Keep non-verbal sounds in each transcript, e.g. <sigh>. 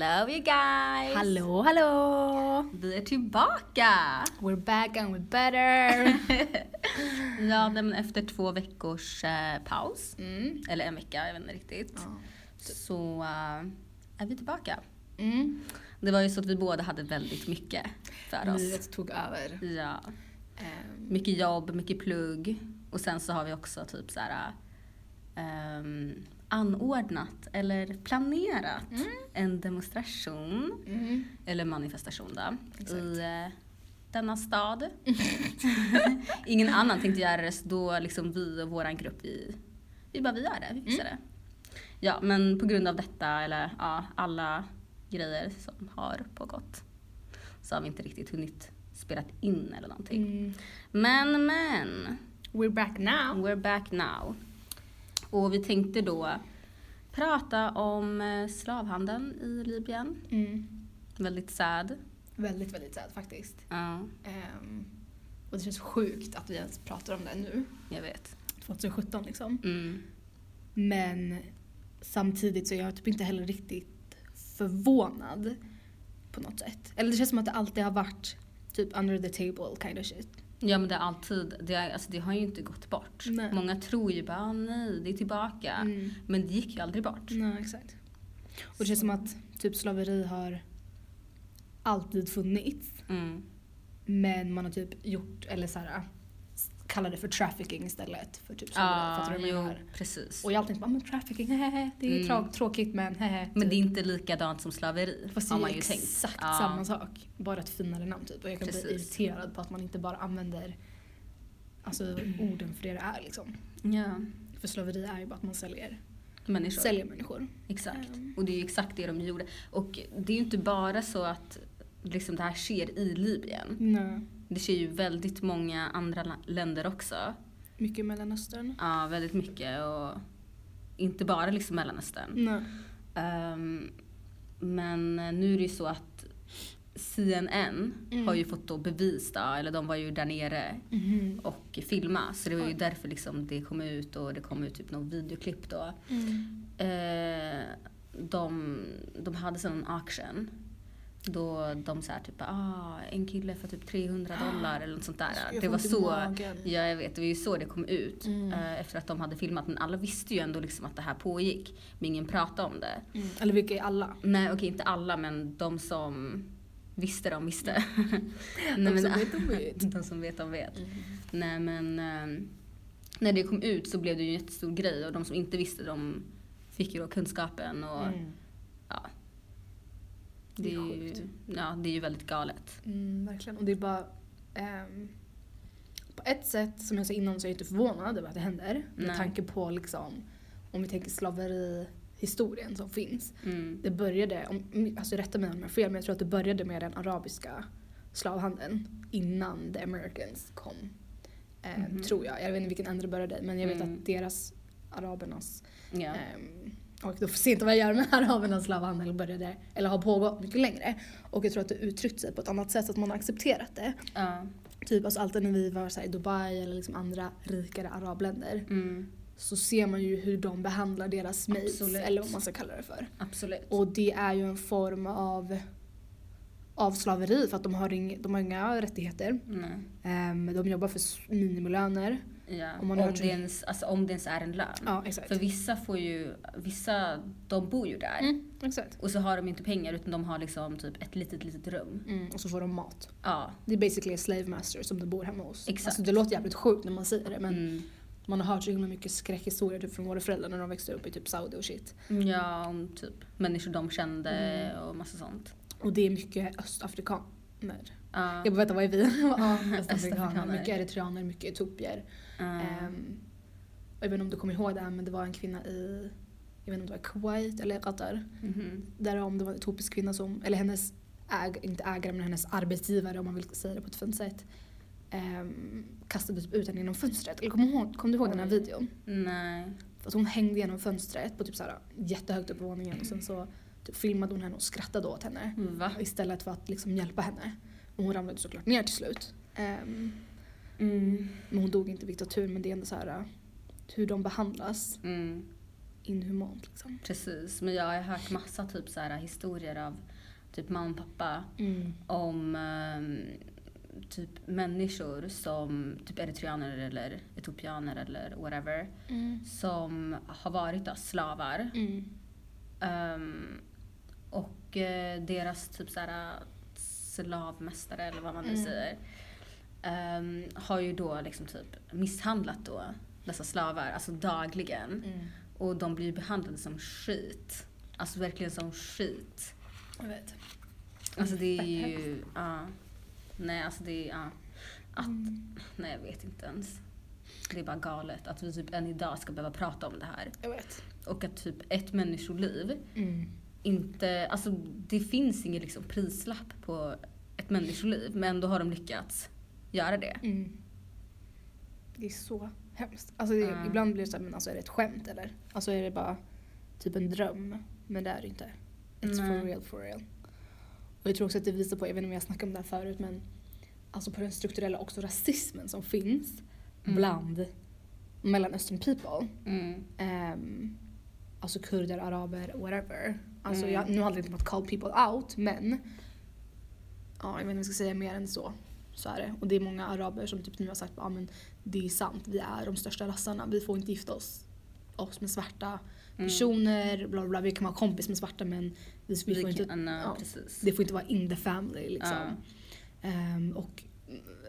Hello you guys! Hallå, hallå! Vi är tillbaka! We're back and we're better. <laughs> ja, men efter två veckors eh, paus, Mm. eller en vecka, jag vet inte riktigt, Ja. så eh, är vi tillbaka. Mm. Det var ju så att vi båda hade väldigt mycket för oss. Livet tog över. Ja, Ehm, mycket jobb, mycket plugg och sen så har vi också typ så här ehm, anordnat eller planerat Mm. en demonstration mm. eller manifestation då, Exakt. i eh, denna stad. <laughs> <laughs> Ingen annan tänkte göra det, så då liksom vi och våran grupp, vi, vi bara vi gör det, vi fixar Mm. det. Ja, men på grund av detta, eller ja, alla grejer som har pågått, så har vi inte riktigt hunnit spela in eller någonting. Mm. Men, men, We're back now. we're back now. Och vi tänkte då prata om eh, slavhandeln i Libyen. Mm. Väldigt sad. Väldigt, väldigt sad faktiskt. Ja, Ehm, och det känns sjukt att vi ens pratar om det nu. jag vet. 2017 liksom. Mm. Men samtidigt så är jag typ inte heller riktigt förvånad på något sätt. Eller det känns som att det alltid har varit typ under the table kind of shit. Ja men det är alltid, det, är, alltså, det har ju inte gått bort. Nej. Många tror ju bara, "Ah, nej det är tillbaka. Mm. Men det gick ju aldrig bort. Nej, exakt. Och det känns som att typ slaveri har alltid funnits. Mm. Men man har typ gjort, eller såhär, kallar det för trafficking istället för typ slaveri. Ja, Fattar du vad jag menar? precis. Och jag har alltid bara, men trafficking, hehehe, det är Mm. tråkigt men hehe. Men typ. det är inte likadant som slaveri, Fast har man ju tänkt. exakt Ja. samma sak. Bara ett finare namn typ. Och jag kan bli irriterad på att man inte bara använder alltså, orden för det det är liksom. Ja, För slaveri är ju bara att man säljer, människor. säljer människor. Exakt. Ehm. Och det är ju exakt det de gjorde. Och det är ju inte bara så att liksom, det här sker i Libyen. Nej. Det sker ju väldigt många andra länder också. Mycket i Mellanöstern. Ja, väldigt mycket. Och inte bara liksom Mellanöstern. Nej. Ehm, men nu är det ju så att CNN Mm. har ju fått då bevis då, eller de var ju där nere Mhm. och filma så det var ju därför liksom det kom ut och det kom ut typ någon videoklipp då. Mm. Eh, de, de hade sån auction då de så här typ ah, en kille för typ 300 <gasps> dollar eller något sånt där. Jag Det var så, ja jag vet, det var ju så det kom ut Mm. eh, efter att de hade filmat men alla visste ju ändå liksom att det här pågick men ingen pratade om det. Mm. Eller vilka är alla? Nej okej inte alla men de som visste de visste. <laughs> De Nej, men- som vet, de vet. <laughs> de som vet de vet. Mm. Nej men eh, när det kom ut så blev det ju en jättestor grej och de som inte visste de fick ju då kunskapen och Mm. ja. Det Det är ju, ja, det är ju väldigt galet. Mm, verkligen. Och det är bara... ehm, på ett sätt, som jag sa innan, så är jag inte förvånad över att det händer. Med Nej. tanke på liksom, om vi tänker slaverihistorien som finns. Mm. Det började, om, alltså rätta mig om jag har fel, men jag tror att det började med den arabiska slavhandeln innan the Americans kom. Eh, Mhm. Tror jag. Jag vet inte vilken ände det började men jag vet Mm. att deras, arabernas, Ja. ehm, och då får se inte vad jag gör med arabernas slavhandel började, eller har pågått mycket längre. Och jag tror att det uttryckt sig på ett annat sätt, att man har accepterat det. ja. Typ alltså alltid när vi var så här, i Dubai eller liksom andra rikare arabländer Mm. så ser man ju hur de behandlar deras mates, eller vad man ska kalla det för. Absolut. Och det är ju en form av, av slaveri för att de har, ing, de har inga rättigheter. Nej. Ehm, de jobbar för minimilöner. Ja. Om Om, man hört det ens, alltså, om det ens är en lön. Ja. För vissa får ju, vissa de bor ju där. Mm. Och så har de inte pengar utan de har liksom typ ett litet litet rum. Mm, och så får de mat. Ja. Det är basically a slave master som du bor hemma hos. Exakt. Alltså, det låter jävligt sjukt när man säger det men Mm. man har hört så himla mycket skräckhistorier typ, från våra föräldrar när de växte upp i typ Saudi och shit. Ja, om typ människor de kände Mm. och massa sånt. Och det är mycket östafrikaner. Ja. Jag bara veta vad är vi? <laughs> ja, östafrikaner. Mycket eritreaner, mycket etiopier. Ja. Ehm, jag vet inte om du kommer ihåg det här men det var en kvinna i, jag vet inte om det var Kuwait eller Qatar. Mhm. Där om det var en etiopisk kvinna som, eller hennes, äg, inte ägare men hennes arbetsgivare om man vill säga det på ett fint sätt. ehm, kastade typ ut henne genom fönstret. Eller kommer du ihåg, kom du ihåg den här Oj. videon? Nej. För att hon hängde genom fönstret på typ så här, jättehögt upp på våningen och sen så filmade hon henne och skrattade åt henne. Va? Istället för att liksom hjälpa henne. Och hon ramlade såklart ner till slut. Ehm, Mm. men hon dog inte i diktatur men det är ändå så här hur de behandlas Mm. inhumant liksom. Precis, men jag har hört massa typ så här historier av typ mamma och pappa Mm. om ehm, typ människor som typ eritreaner eller etiopianer eller whatever Mm. som har varit då, slavar Mm. Ehm, och eh, deras typ såhär slavmästare eller vad man nu Mm. säger ehm, har ju då liksom typ misshandlat då dessa slavar, alltså dagligen. Mm. Och de blir behandlade som skit. Alltså verkligen som skit. Jag vet. Alltså det är ju, ja. Nej alltså det är, ja. Att, Mm. nej jag vet inte ens. Det är bara galet att vi typ än idag ska behöva prata om det här. Jag vet. Och att typ ett människoliv Mm. Inte, alltså det finns ingen liksom prislapp på ett människoliv men ändå har de lyckats göra det. Mm. Det är så hemskt. Alltså det, Ja. ibland blir det såhär, men alltså är det ett skämt eller? Alltså är det bara typ en dröm? Men det är det inte. It's Nej. for real, for real. Och jag tror också att det visar på, jag vet inte om jag snackade om det här förut, men alltså på den strukturella också rasismen som finns Mm. bland mellanöstern people. Mm. Ehm, alltså kurder, araber, whatever. Alltså Mm. jag, nu handlar det inte om att call people out, men ja, jag vet inte om jag ska säga mer än så. Så är det. Och det är många araber som typ nu har sagt att men det är sant, vi är de största rassarna, vi får inte gifta oss, oss med svarta Mm. personer, bla bla bla. Vi kan vara kompis med svarta men vi, vi får Vi inte, kan, ja, det får inte vara in the family liksom. Ehm, och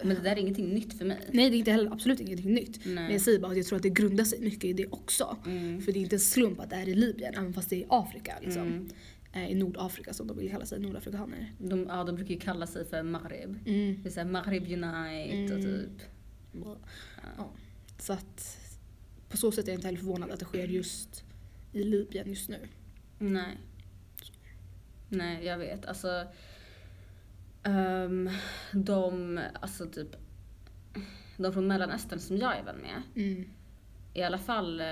Men det där är ingenting nytt för mig. nej det är inte heller absolut ingenting nytt. Men Nej. jag säger bara att jag tror att det grundar sig mycket i det också. Mm. För det är inte en slump att det är i Libyen, även fast det är i Afrika. Liksom. Mm. Eh, I Nordafrika som de vill kalla sig, nordafrikaner. De, ja, de brukar ju kalla sig för Maghreb. Mm. Det är såhär Maghreb Unite och Mm. typ. Ja. Så att på så sätt är jag inte heller förvånad att det sker just i Libyen just nu. Nej. Nej, jag vet. Alltså. Ehm, de, alltså typ. De från Mellanöstern som jag är vän med. Mm. I alla fall eh,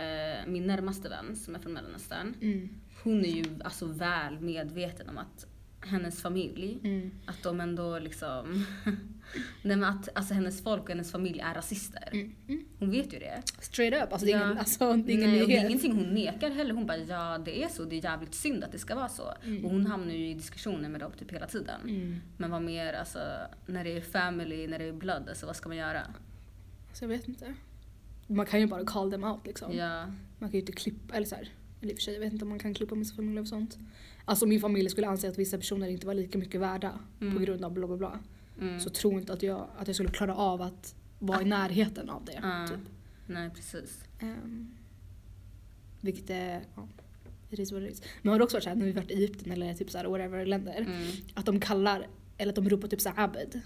min närmaste vän som är från Mellanöstern. Mm. Hon är ju alltså väl medveten om att hennes familj, Mm. att de ändå liksom... <laughs> Nej men att alltså, hennes folk och hennes familj är rasister. Mm. Mm. Hon vet ju det. Straight up, alltså det är Ja. ingen, alltså, det är ingen Nej, och det är ingenting hon nekar heller. Hon bara ja det är så, det är jävligt synd att det ska vara så. Mm. Och hon hamnar ju i diskussioner med dem typ hela tiden. Mm. Men vad mer, alltså när det är family, när det är blood, alltså vad ska man göra? Så jag vet inte. Man kan ju bara call them out liksom. Ja. Man kan ju inte klippa, eller så här, eller i och för sig, jag vet inte om man kan klippa med sin familj och sånt. Alltså min familj skulle anse att vissa personer inte var lika mycket värda Mm. på grund av bla bla bla. Mm. Så tro inte att jag, att jag skulle klara av att vara i närheten av det. Ja. Typ. Nej precis. Um, vilket är, ja, it is what it is. Men har det också varit såhär när vi varit i Egypten eller typ såhär whatever länder. Mm. Att de kallar, eller att de ropar typ såhär abed.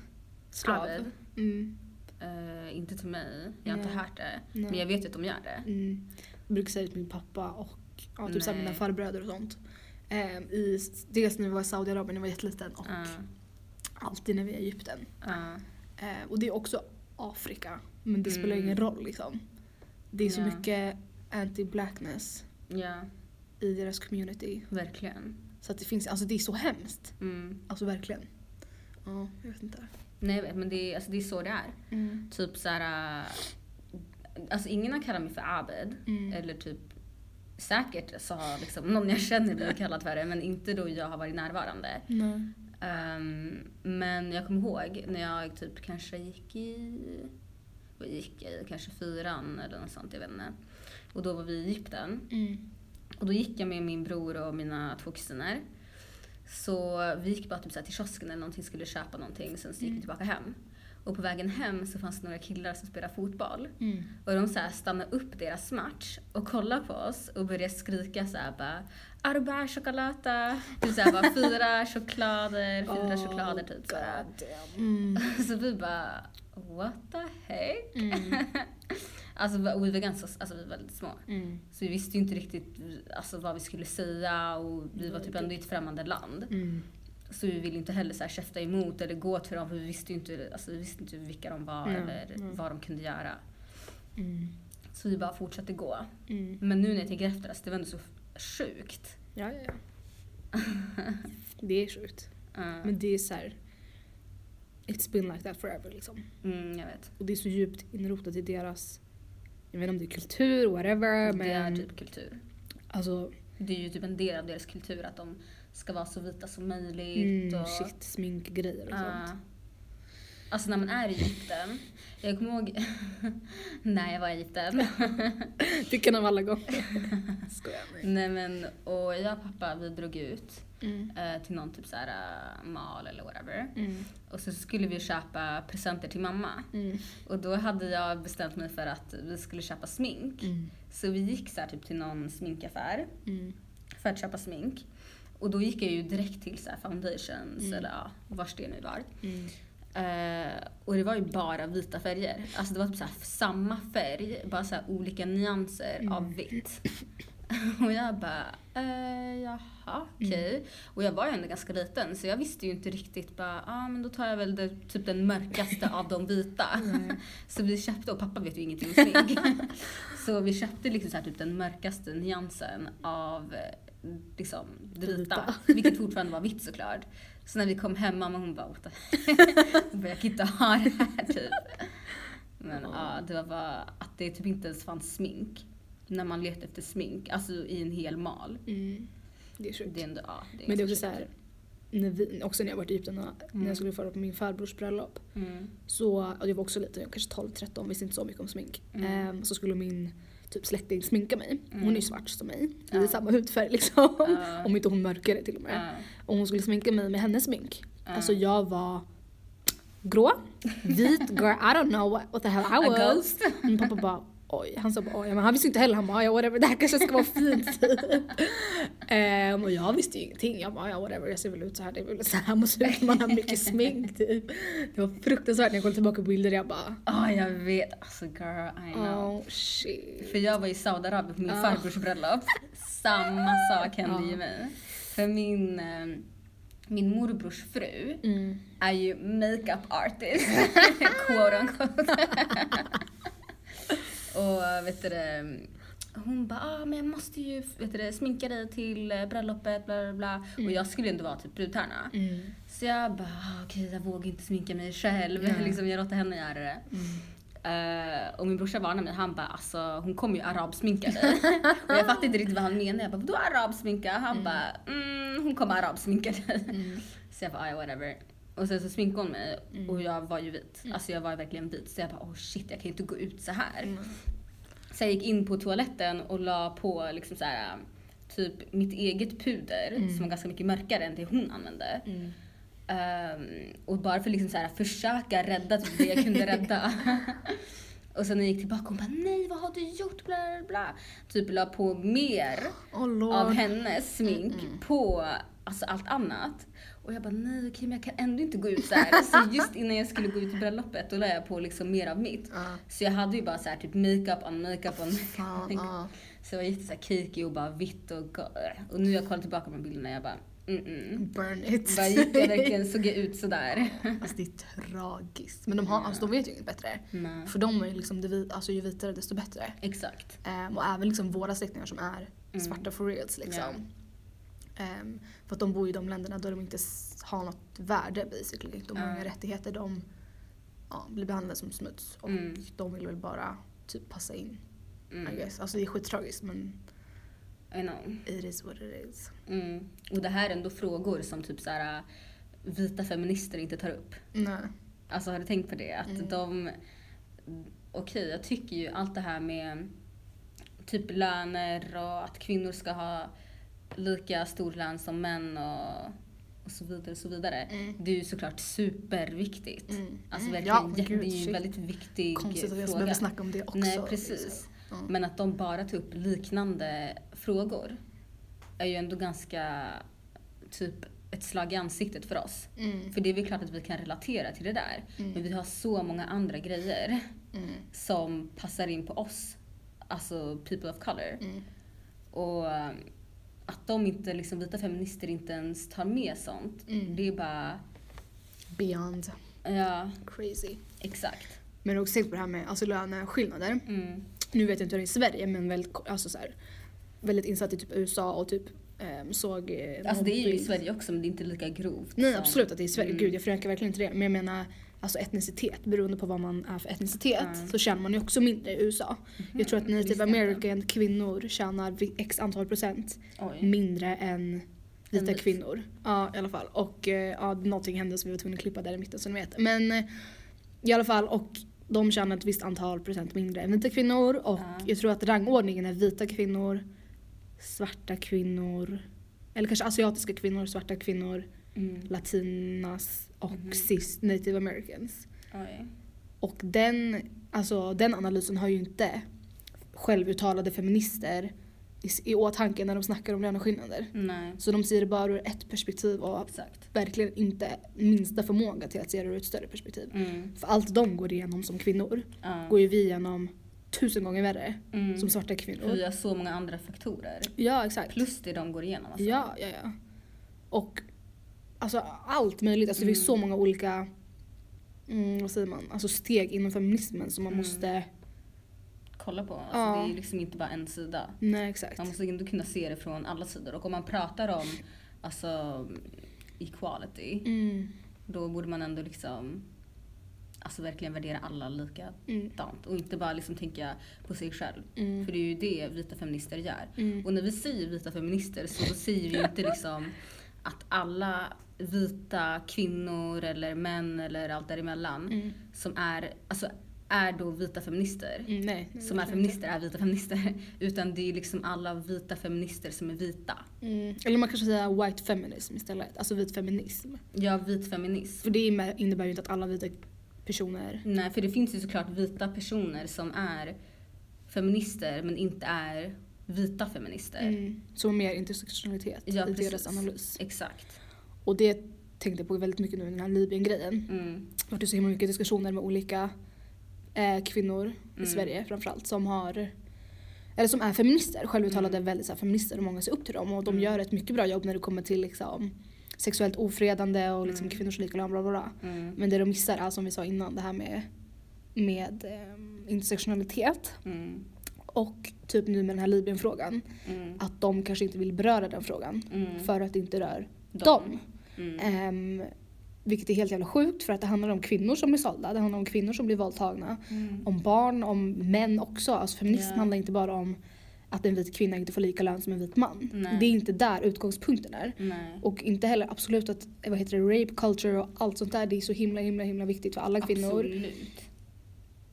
Slav. Abed? Mm. Eh, inte till mig, jag har inte Nej. hört det. Nej. Men jag vet ju att de gör det. Mm. Jag brukar säga det till min pappa och ja, typ såhär mina farbröder och sånt. Um, i, dels när vi var i Saudiarabien när jag var jätteliten och Ja. alltid när vi är i Egypten. Ja. Eh, och det är också Afrika. Men det spelar Mm. ingen roll liksom. Det är så Ja. mycket anti-blackness ja, i deras community. verkligen. Så att det finns, alltså det är så hemskt. Mm. Alltså verkligen. Ja, jag vet inte. Nej men det är, alltså, det är så det är. Mm. Typ såhär... Alltså ingen har kallat mig för Abed. Mm. Eller typ säkert så har liksom någon jag känner blivit kallad för det men inte då jag har varit närvarande. Ehm, men jag kommer ihåg när jag typ kanske gick i, vad gick jag i, kanske fyran eller något sånt, jag vet inte. Och då var vi i Egypten. Mm. Och då gick jag med min bror och mina två kusiner. Så vi gick bara typ så till kiosken eller någonting, skulle köpa någonting, sen så gick vi Mm. tillbaka hem. Och på vägen hem så fanns det några killar som spelade fotboll. Mm. Och de så här stannade upp deras match och kollade på oss och började skrika så här bara Arba chokolata. Typ så här bara fyra <laughs> choklader, fyra Oh, choklader typ så här. God damn. Mm. Så vi bara what the heck? Mm. <laughs> Alltså vi var ganska, alltså vi var väldigt små. Mm. Så vi visste ju inte riktigt alltså, vad vi skulle säga och vi var typ ändå i ett främmande land. Mm. Så vi ville inte heller så här käfta emot eller gå till dem för vi visste ju inte, alltså, vi visste inte vilka de var Nej, eller nej. vad de kunde göra. Mm. Så vi bara fortsatte gå. Mm. Men nu när jag tänker efter, alltså, det var ändå så sjukt. Ja, ja, ja. <laughs> det är sjukt. Uh, Men det är så här. It's been like that forever liksom. mm, jag vet. Och det är så djupt inrotat i deras, jag vet inte om det är kultur, whatever. Men Det är typ kultur. Alltså, Det är ju typ en del av deras kultur att de ska vara så vita som möjligt. mm, och, shit, sminkgrejer och Ja. sånt. Alltså när man är i Egypten, jag kommer ihåg <laughs> när jag var i Egypten. <laughs> Vilken av alla gånger? <laughs> Skojar med. Nej men, och jag och pappa vi drog ut Mm. eh, till någon typ såhär uh, mall eller whatever. Mm. Och så skulle vi köpa presenter till mamma. Mm. Och då hade jag bestämt mig för att vi skulle köpa smink. Mm. Så vi gick så här, typ till någon sminkaffär Mm. för att köpa smink. Och då gick jag ju direkt till så här foundations Mm. eller ja, vars det nu var. Mm. Eh, och det var ju bara vita färger. Alltså det var typ så samma färg, bara så här olika nyanser Mm. av vitt. <laughs> och jag bara, eh, jaha okej. Mm. Och jag var ju ändå ganska liten så jag visste ju inte riktigt bara, ja ah, men då tar jag väl det, typ den mörkaste av de vita. <laughs> <laughs> Så vi köpte, och pappa vet ju ingenting om smink. så vi köpte liksom så här, typ den mörkaste nyansen av liksom vita. <laughs> Vilket fortfarande var vitt såklart. Så när vi kom hem, mamma hon bara What <laughs> jag kan inte ha det här typ. Men ja, det var bara att det typ inte ens fanns smink. När man letade efter smink, alltså i en hel mal. Mm. Det är sjukt. Det är ändå, ja, det är Men det är också ganska så här, när vi, också när jag varit i Egypten, när Mm. jag skulle föra på min farbrors bröllop. Mm. Så, och jag var också liten, jag kanske 12-13, visste inte så mycket om smink. Mm. Ehm, så skulle min typ släkting sminka mig. Hon Mm. är ju svart som mig. Vi är samma hudfärg liksom. Om inte hon mörkare till och med. Och hon skulle sminka mig med hennes smink. Alltså jag var grå, vit, girl, I don't know what, what the hell I was. Min pappa bara oj, han sa bara oj, men han visste inte heller, han bara ja whatever, det här kanske ska vara fint. <laughs> Ehm, och jag visste ju ingenting, jag bara ja whatever, jag ser väl ut så här, det är väl så här man ser ut man har mycket smink typ. Det var fruktansvärt när jag kollade tillbaka på bilder, jag bara Ja, jag vet. Alltså girl, I know. oh shit. För jag var i Saudiarabien på min Ja. farbrors bröllop. Samma sak hände ju mig. För min, eh, min morbrors fru Mm. är ju makeup artist. <laughs> quote unquote. <laughs> och vet du hon bara ah, men jag måste ju vet du sminka dig till eh, bröllopet bla bla bla. Och Mm. jag skulle ju ändå vara typ brudtärna. Mm. Så jag bara ah, okej jag vågar inte sminka mig själv. Nej. <laughs> liksom, jag låter henne göra det. Mm. Eh, och min brorsa varnade mig, han bara alltså hon kommer ju arabsminka dig. <laughs> och jag fattade inte riktigt vad han menade. Jag bara vadå arabsminka? Han Mm. bara mm, hon kommer arabsminka dig. Mm. <laughs> Så jag bara "Aj, whatever. Och sen så sminkade hon mig Mm. och jag var ju vit. Mm. Alltså jag var verkligen vit. Så jag bara oh shit jag kan ju inte gå ut så här. Mm. Så jag gick in på toaletten och la på liksom så här typ mitt eget puder Mm. som var ganska mycket mörkare än det hon använde. Ehm, och bara för liksom så här, försöka rädda typ det jag kunde rädda. <laughs> och sen när jag gick tillbaka hon bara nej vad har du gjort bla bla bla. Typ la på mer Oh av hennes smink Mm, mm. på alltså, allt annat. Och jag bara nej okej men jag kan ändå inte gå ut så här. Så just innan jag skulle gå ut till bröllopet då la jag på liksom mer av mitt. Ja. Så jag hade ju bara så här typ makeup on makeup on makeup. ja. Så jag var jätte så här cakey och bara vitt och Och nu jag kollar tillbaka på bilderna jag bara mm mm. Burn it. Bara gick jag verkligen, såg jag ut sådär? Alltså det är tragiskt. Men de, har, alltså, de vet ju inget bättre. Nej. För de är ju liksom, det vit, alltså, ju vitare desto bättre. Exakt. Ehm, och även liksom våra släktingar som är Mm. svarta for reals liksom. Ehm, för att de bor i de länderna där de inte har något värde basically. De har inga rättigheter. De ja, blir behandlade som smuts. Och Mm. de vill väl bara typ passa in. I Mm. guess. Alltså det är skittragiskt men I know. it is what it is. Mm. Och det här är ändå frågor som typ såhär vita feminister inte tar upp. Nej. Alltså har du tänkt på det? Att Mm. de... Okej, jag tycker ju allt det här med typ löner och att kvinnor ska ha lika stor lön som män och, och så vidare och så vidare. Mm. Det är ju såklart superviktigt. Mm. Alltså Mm. verkligen, Ja, jätte- gud, det är ju en väldigt viktig Konstigt att jag fråga. behöver snacka om det också. Nej, precis. Ja. Men att de bara tar upp liknande frågor är ju ändå ganska typ ett slag i ansiktet för oss. Mm. För det är väl klart att vi kan relatera till det där. Mm. Men vi har så många andra grejer Mm. som passar in på oss. Alltså people of color. Mm. Och att de inte, liksom vita feminister inte ens tar med sånt. Mm. Det är bara, Beyond ja crazy. exakt. Men också tänkt på det här med alltså, löneskillnader. Mm. Nu vet jag inte hur det är i Sverige men väldigt, alltså, så här, väldigt insatt i typ USA och typ ehm, såg... eh, Alltså det är ju i Sverige också men det är inte lika grovt. Nej som- absolut att det är i Sverige, Mm. gud jag förnekar verkligen inte det. Men jag menar alltså etnicitet, beroende på vad man är för etnicitet, Mm. så tjänar man ju också mindre i USA. Jag tror att native inte. american kvinnor tjänar x antal procent Oj. mindre än vita vit. kvinnor. Ja, i alla fall. Och eh, ja, någonting hände så vi var tvungna att klippa där i mitten så ni vet. Men eh, i alla fall, och de tjänar ett visst antal procent mindre än vita kvinnor. Och Ja. jag tror att rangordningen är vita kvinnor, svarta kvinnor, eller kanske asiatiska kvinnor, svarta kvinnor, Mm. latinas och Mhm. sist native americans. Oj. Och den, alltså, den analysen har ju inte självuttalade feminister i, i åtanke när de snackar om löneskillnader. Nej, Så de ser det bara ur ett perspektiv och exakt. verkligen inte minsta förmåga till att se det ur ett större perspektiv. Mm. För allt de går igenom som kvinnor Ja. går ju vi igenom tusen gånger värre Mm. som svarta För kvinnor. vi har så många andra faktorer. Ja, exakt. Plus det de går igenom. Alltså. Ja, ja, ja. Och alltså allt möjligt. Alltså det finns Mm. så många olika mm, vad säger man? Alltså steg inom feminismen som man Mm. måste... Kolla på. Alltså, Ja. Det är liksom inte bara en sida. Nej, exakt. Man måste ändå kunna se det från alla sidor. Och om man pratar om alltså, equality, Mm, då borde man ändå liksom alltså, verkligen värdera alla likadant. mm, Och inte bara liksom tänka på sig själv. mm, För det är ju det vita feminister gör. mm. Och när vi säger vita feminister så säger vi ju inte <laughs> liksom att alla vita kvinnor eller män eller allt däremellan Mm, som är, alltså, är då vita feminister. mm, nej, nej, Som är feminister är vita feminister. <laughs> Utan det är liksom alla vita feminister som är vita. Mm. Eller man kanske säger white feminism istället. Alltså vit feminism. Ja, vit feminism. För det innebär- ju inte att alla vita personer... Nej, för det finns ju såklart vita personer som är feminister men inte är vita feminister. Mm, som mer intersektionalitet Ja, i precis. deras analys. Exakt. Och det tänkte jag på väldigt mycket nu i den här Libyen-grejen. Mm. Det har varit så himla mycket diskussioner med olika eh, kvinnor i Mm. Sverige framförallt som har eller som är feminister, självuttalade Mm. väldigt så här, feminister och många ser upp till dem och de Mm. gör ett mycket bra jobb när det kommer till liksom, sexuellt ofredande och liksom, Mm. kvinnors lika lön bla bla bla. Mm. Men det de missar är som vi sa innan det här med, med eh, intersektionalitet Mm. och typ nu med den här Libyen-frågan Mm. att de kanske inte vill beröra den frågan Mm. för att det inte rör dem. Mm. Ehm, vilket är helt jävla sjukt för att det handlar om kvinnor som blir sålda, det handlar om kvinnor som blir våldtagna, Mm. om barn, om män också. Alltså feminism Ja. handlar inte bara om att en vit kvinna inte får lika lön som en vit man. Nej. Det är inte där utgångspunkten är. Nej. Och inte heller absolut att vad heter det, rape culture och allt sånt där det är så himla himla himla viktigt för alla kvinnor. Absolut.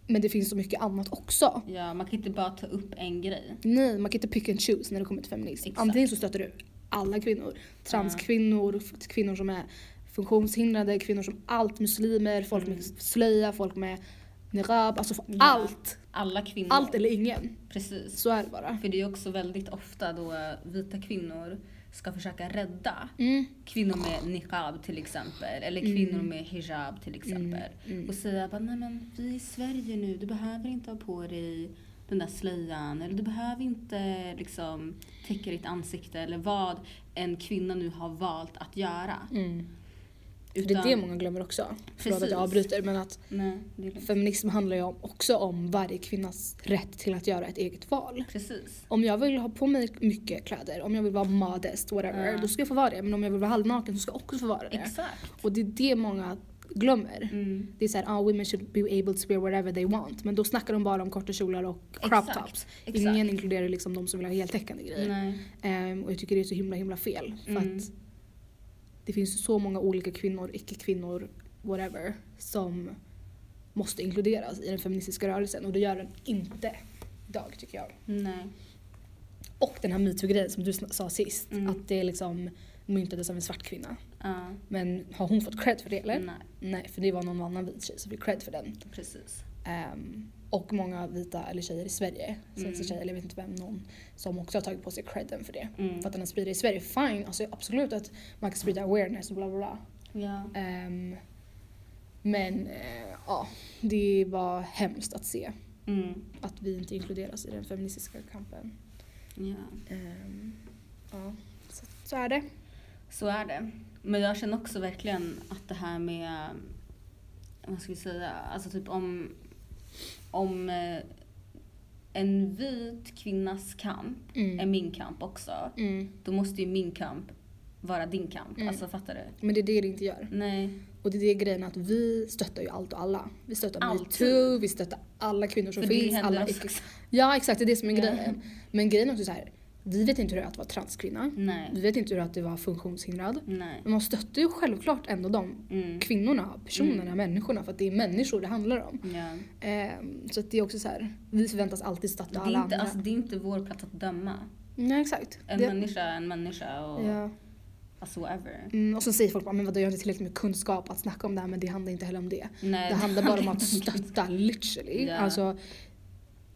Men det finns så mycket annat också. Ja, man kan inte bara ta upp en grej. Nej, man kan inte pick and choose när det kommer till feminism. Exakt. Antingen så stöter du alla kvinnor. Transkvinnor, kvinnor som är funktionshindrade, kvinnor som allt, muslimer, folk med Mm. slöja, folk med niqab. Alltså Ja. allt. Alla kvinnor. Allt eller ingen. Precis. Så är det bara. För det är också väldigt ofta då vita kvinnor ska försöka rädda Mm. kvinnor med niqab till exempel. Eller Mm. kvinnor med hijab till exempel. Mm. Och säga bara, nej men vi är i Sverige nu, du behöver inte ha på dig den där slöjan. Eller du behöver inte liksom täcka ditt ansikte. Eller vad en kvinna nu har valt att göra. Mm. För det är det många glömmer också. Förlåt att jag avbryter men att Nej, feminism handlar ju också om varje kvinnas rätt till att göra ett eget val. Precis. Om jag vill ha på mig mycket kläder, om jag vill vara modest, whatever, Ja. då ska jag få vara det. Men om jag vill vara halvnaken så ska jag också få vara det. Exakt. Och det är det många glömmer. Mm. Det är såhär, ah, women should be able to wear whatever they want. Men då snackar de bara om korta kjolar och crop Exakt, tops. exakt. Ingen inkluderar liksom de som vill ha heltäckande grejer. Ehm, och jag tycker det är så himla himla fel. För Mm. att det finns så många olika kvinnor, icke-kvinnor, whatever, som måste inkluderas i den feministiska rörelsen. Och det gör den inte idag tycker jag. Nej. Och den här metoo-grejen som du sa sist. Mm. Att det liksom myntades av en svart kvinna. Ja. Men har hon fått cred för det eller? Nej. Nej, för det var någon annan vit tjej som fick cred för den. Precis. Ehm, och många vita eller tjejer i Sverige, svenska Mm. tjejer, eller jag vet inte vem, någon som också har tagit på sig credden för det. Mm. För att den har spridit i Sverige, fine, alltså absolut att man kan sprida awareness och bla bla bla. Ja. Ehm, men eh, ja, det var hemskt att se Mm. att vi inte inkluderas i den feministiska kampen. ja. Ehm, ja, så, så är det. Så är det. Men jag känner också verkligen att det här med, vad ska vi säga, alltså typ om, om eh, en vit kvinnas kamp är Mm. min kamp också, Mm. då måste ju min kamp vara din kamp. Mm. Alltså fattar du? Men det är det det inte gör. Nej. Och det är det grejen att vi stöttar ju allt och alla. Vi stöttar metoo, vi stöttar alla kvinnor som För det finns. händer Alla också. Ja exakt, det är det som är grejen. Men grejen är också så här. Vi vet inte hur det är att vara transkvinna. Nej. Vi vet inte hur det är att vara funktionshindrad. Nej. Men man stöttar ju självklart ändå de Mm. kvinnorna, personerna, Mm. människorna för att det är människor det handlar om. Ja. Ehm, så det är också så här. vi förväntas alltid stötta alla inte, andra. alltså, det är inte vår plats att döma. Nej exakt. En Det- människa är en människa och ja. alltså whatever. mm, och så säger folk bara, men vadå jag har inte tillräckligt med kunskap att snacka om det här men det handlar inte heller om det. Nej, Det handlar bara om att stötta literally. Ja. Alltså,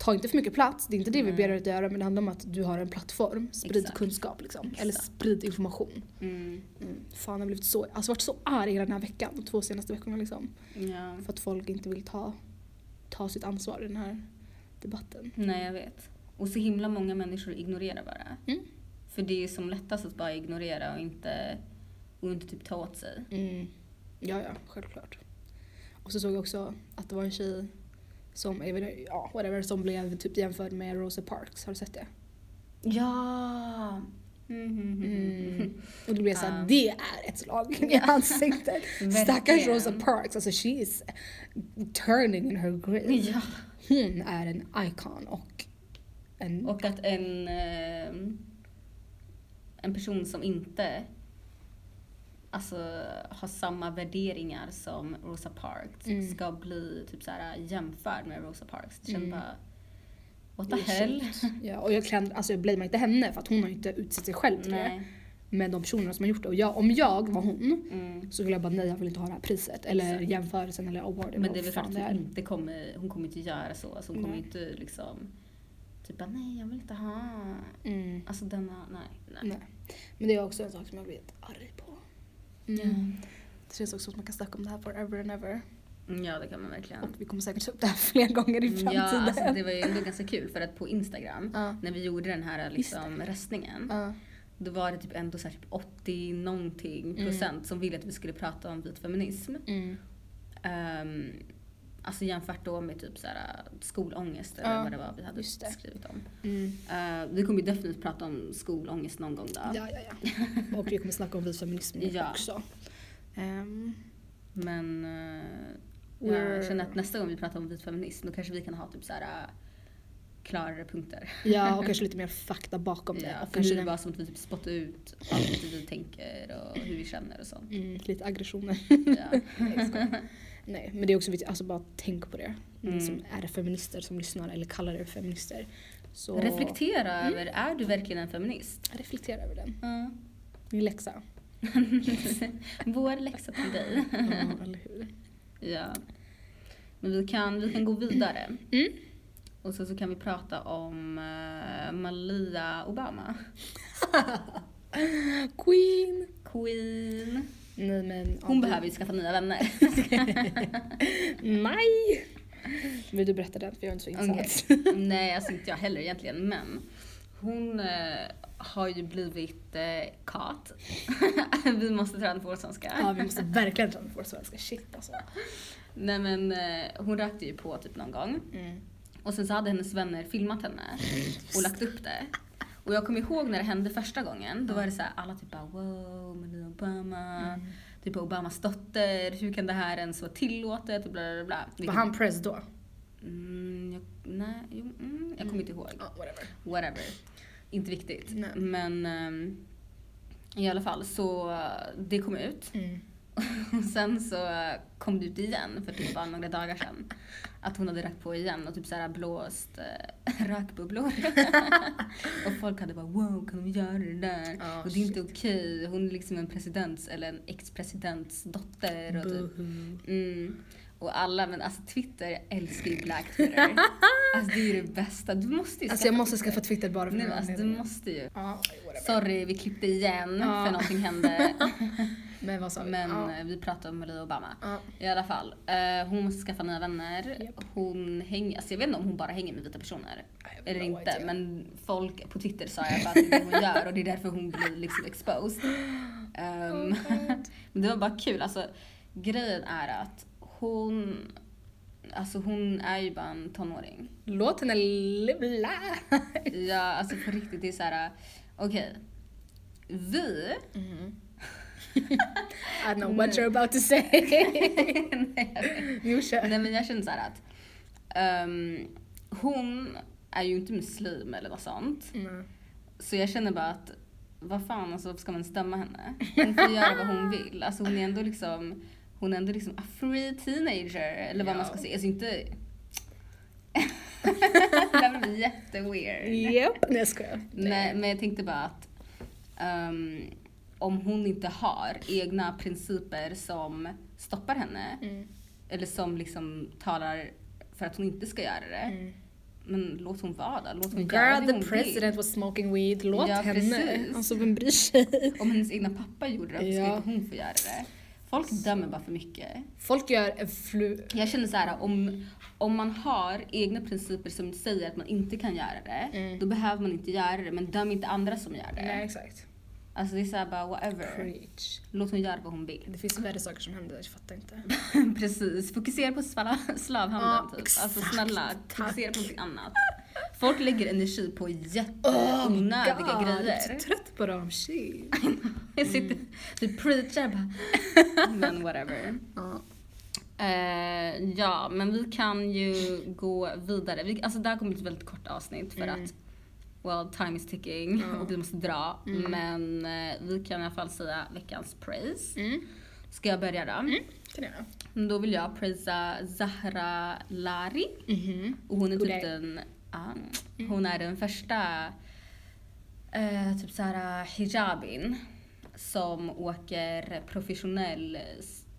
ta inte för mycket plats, det är inte det vi Nej. ber dig att göra men det handlar om att du har en plattform. Sprid Exakt. kunskap liksom. Exakt. Eller sprid information. Mm. Mm. Fan jag har blivit så, alltså varit så arg hela den här veckan, de två senaste veckorna liksom. Ja. För att folk inte vill ta, ta sitt ansvar i den här debatten. Nej, jag vet. Och så himla många människor ignorerar bara. Mm. För det är som lättast att bara ignorera och inte, och inte typ ta åt sig. Mm. Ja, ja, självklart. Och så såg jag också att det var en tjej som, jag vet inte, ja, whatever, som blev typ jämförd med Rosa Parks. Har du sett det? Ja! Mm. Mm. Och då blev jag såhär, Ja. det är ett slag i ansiktet. <laughs> Stackars. Rosa Parks, alltså she is turning in her grave. Ja. Hon är en icon och en... Och att en, eh, en person som inte alltså, har samma värderingar som Rosa Parks Mm. ska bli typ så här jämförd med Rosa Parks. Det känns Mm. bara... What the hell? Ja, och jag, kan, alltså jag blamear inte henne för att hon har inte utsett sig själv till det. Men de personerna som har gjort det. Och jag, om jag var hon Mm. så skulle jag bara nej jag vill inte ha det här priset. Eller Exakt. jämförelsen eller awarden. Men det är väl fan att hon inte kommer, hon kommer inte göra så. Alltså hon kommer Nej. inte liksom typ bara, nej jag vill inte ha, Mm. alltså denna, nej. nej. Nej. Men det är också en sak som jag blir arg på. Mm. Det känns också som att man kan snacka om det här forever and ever. Ja det kan man verkligen. Och vi kommer säkert ta upp det här <laughs> fler gånger i framtiden. Ja, alltså det var ju ändå ganska kul för att på Instagram, Ja. när vi gjorde den här liksom, röstningen, Ja. då var det typ ändå så här, typ 80 någonting Mm. procent som ville att vi skulle prata om vit feminism. Mm. Um, alltså jämfört då med typ så här, skolångest eller Ja, vad det var vi hade skrivit om. Mm. Uh, vi kommer ju definitivt prata om skolångest någon gång då. Ja, ja, ja. Och vi kommer snacka om vit feminism <laughs> Ja. också. Ehm, Men uh, jag känner att nästa gång vi pratar om vit feminism då kanske vi kan ha typ så här klarare punkter. ja, och <laughs> kanske lite mer fakta bakom det. Ja, och kanske det bara som att vi typ spottar ut allt vi tänker och hur vi känner och sånt. mm, lite aggressioner. Ja. <laughs> Nej, men det är också viktigt, alltså bara tänk på det. Ni Mm. som är feminister som lyssnar eller kallar er feminister. Så Reflektera över, är du verkligen en feminist? reflektera över den. Ja. Min läxa. <laughs> Vår läxa till dig. Ja, eller hur. Ja. Men vi kan, vi kan gå vidare. Mm. Och så, så kan vi prata om uh, Malia Obama. <laughs> Queen! Queen. Nej men... Hon ja, behöver ju skaffa nya vänner. <laughs> Nej! Vill du berätta den? För jag är inte så insatt. <laughs> Nej, alltså inte jag heller egentligen. Men hon eh, har ju blivit eh, kat. <laughs> vi måste träna på vår svenska. ja, vi måste verkligen dra med vår svenska. Shit alltså. Nej men eh, hon rökte ju på typ någon gång. Mm. Och sen så hade hennes vänner filmat henne och lagt upp det. Och jag kommer ihåg när det hände första gången, då var det så här, alla typ bara wow, Malia Obama, Mm. typ Obamas dotter, hur kan det här ens vara tillåtet och bla bla bla. Var han press då? Mm, jag, nej, jo, mm, jag kommer inte ihåg. Ja, whatever. Whatever. Inte viktigt. Nej. Men ehm, i alla fall så det kom ut. Mm. <laughs> Och sen så kom det ut igen för typ bara några dagar sedan. Att hon hade rökt på igen och typ så här blåst eh, <laughs> rökbubblor. <laughs> och folk hade bara wow, kan de göra det där? Ja, och det är inte shit. okej. Hon är liksom en presidents eller en ex-presidents dotter. Och, typ. Mm. och alla, men alltså Twitter älskar ju Black Twitter. <laughs> alltså det är ju det bästa. Du måste ju Alltså jag måste skaffa Twitter bara för Nej, men alltså, du måste ju. Whatever. Sorry, vi klippte igen Ja. för någonting hände. Men vad sa vi? Men ja. eh, vi pratade om Malia Obama. Ja. I alla fall. Eh, hon måste skaffa nya vänner. Japp. Hon hänger, alltså jag vet inte om hon bara hänger med vita personer. Eller no inte. idea. Men folk på Twitter sa fall att det är det hon gör och det är därför hon blir liksom exposed. Ehm, Oh, <laughs> men det var bara kul. Alltså, grejen är att hon, alltså hon är ju bara en tonåring. Låt henne levla. Ja, alltså på riktigt. Det är så här. okej. vi... I don't know what you're about to say. Jo, kör. Nej men jag känner så här att ehm, hon är ju inte muslim eller något sånt. Mm. Så jag känner bara att vad fan alltså varför ska man stämma henne? Hon får göra vad hon vill. Alltså hon är ändå liksom hon är ändå liksom a free teenager eller vad man ska Ja. säga. Alltså inte <laughs> det här blir jätteweird. Japp. Nej jag skojar. Nej, men jag tänkte bara att ehm, om hon inte har egna principer som stoppar henne Mm. eller som liksom talar för att hon inte ska göra det. Mm. Men låt hon vara där. Låt hon göra Girl, det the president vill. was smoking weed. Låt Ja, henne. precis. Alltså vem bryr sig? Om hennes egna pappa gjorde det, varför Ja. ska inte hon få göra det? Folk dömer bara för mycket. Folk gör en flu... Jag känner så här, om, om man har egna principer som säger att man inte kan göra det, Mm. då behöver man inte göra det. Men döm inte andra som gör det. Nej exakt. Alltså det är såhär bara whatever. Preach. Låt hon göra vad hon vill. Det finns värre saker som händer, jag fattar inte. <laughs> Precis, fokusera på slavhandeln Ja, typ. exakt. Alltså snälla, Tack. fokusera på någonting annat. Folk lägger energi på Oh jätteonödiga God, Jag är grejer. så trött på dem, shit. <laughs> Jag sitter, du preachar bara. <laughs> Men whatever. Ja. Eh, ja, men vi kan ju gå vidare. Vi, alltså det här kommer bli ett väldigt kort avsnitt för Mm. att well, time is ticking Ja. och vi måste dra. Mm. Men eh, vi kan i alla fall säga veckans praise. Mm. Ska jag börja då? Kan jag göra. Då vill jag prisa Zahra Lari. Mhm. Och hon är typ that? den, ja, hon är den första eh, typ såhär hijabin som åker professionell,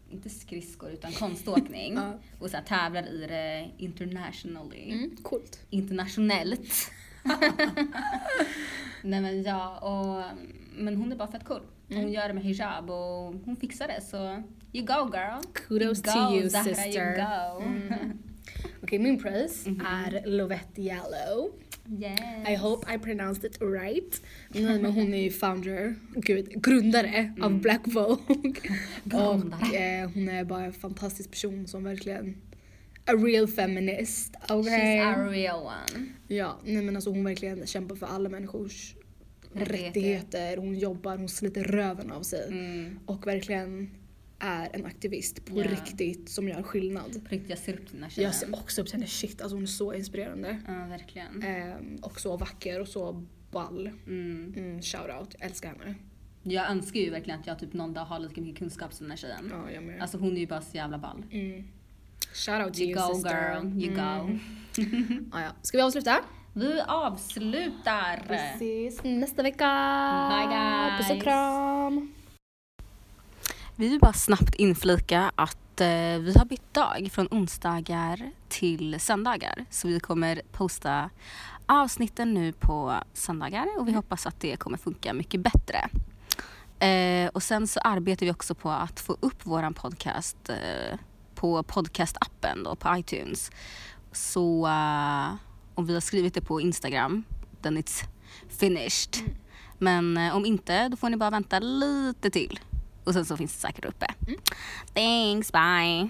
inte skridskor utan konståkning. <laughs> Ja. Och så tävlar i det internationally. Mm. Coolt. Internationellt. <laughs> Nej men ja, och, men hon är bara fett cool. Mm. Hon gör det med hijab och hon fixar det så you go girl. Kudos you to go, you, Zahra, sister. You go. Mm. Okej, min praise Mhm. är Lovette Yellow. Yes. I hope I pronounced it right. Nej, men hon är ju founder, gud, grundare av Mm. Black Vogue. Och eh, hon är bara en fantastisk person som verkligen a real feminist. Okay? She's a real one. Ja, nej men alltså hon verkligen kämpar för alla människors Rättigheter. rättigheter. Hon jobbar, hon sliter röven av sig. Mm. Och verkligen är en aktivist på Ja. riktigt som gör skillnad. På riktigt, jag ser upp till den här tjejen. Jag ser också upp till henne, shit alltså hon är så inspirerande. Ja, verkligen. Ehm, och så vacker och så ball. Mm. Mm, shoutout, jag älskar henne. Jag önskar ju verkligen att jag typ någon dag har lika mycket kunskap som den här tjejen. Ja, jag med. Alltså hon är ju bara så jävla ball. Mm. Shoutout to You you, go sister. girl, you go. Mm. <laughs> Ja. Ska vi avsluta? Vi avslutar. Vi ses nästa vecka. Bye, guys. Puss och kram. Vi vill bara snabbt inflika att eh, vi har bytt dag från onsdagar till söndagar. Så vi kommer posta avsnitten nu på söndagar och vi hoppas att det kommer funka mycket bättre. Eh, och sen så arbetar vi också på att få upp våran podcast eh, på podcastappen då, på iTunes. Så, uh, och vi har skrivit det på Instagram, then it's finished. Mm. Men eh, om inte, då får ni bara vänta lite till. Och sen så finns det säkert uppe. Mm. Thanks, bye!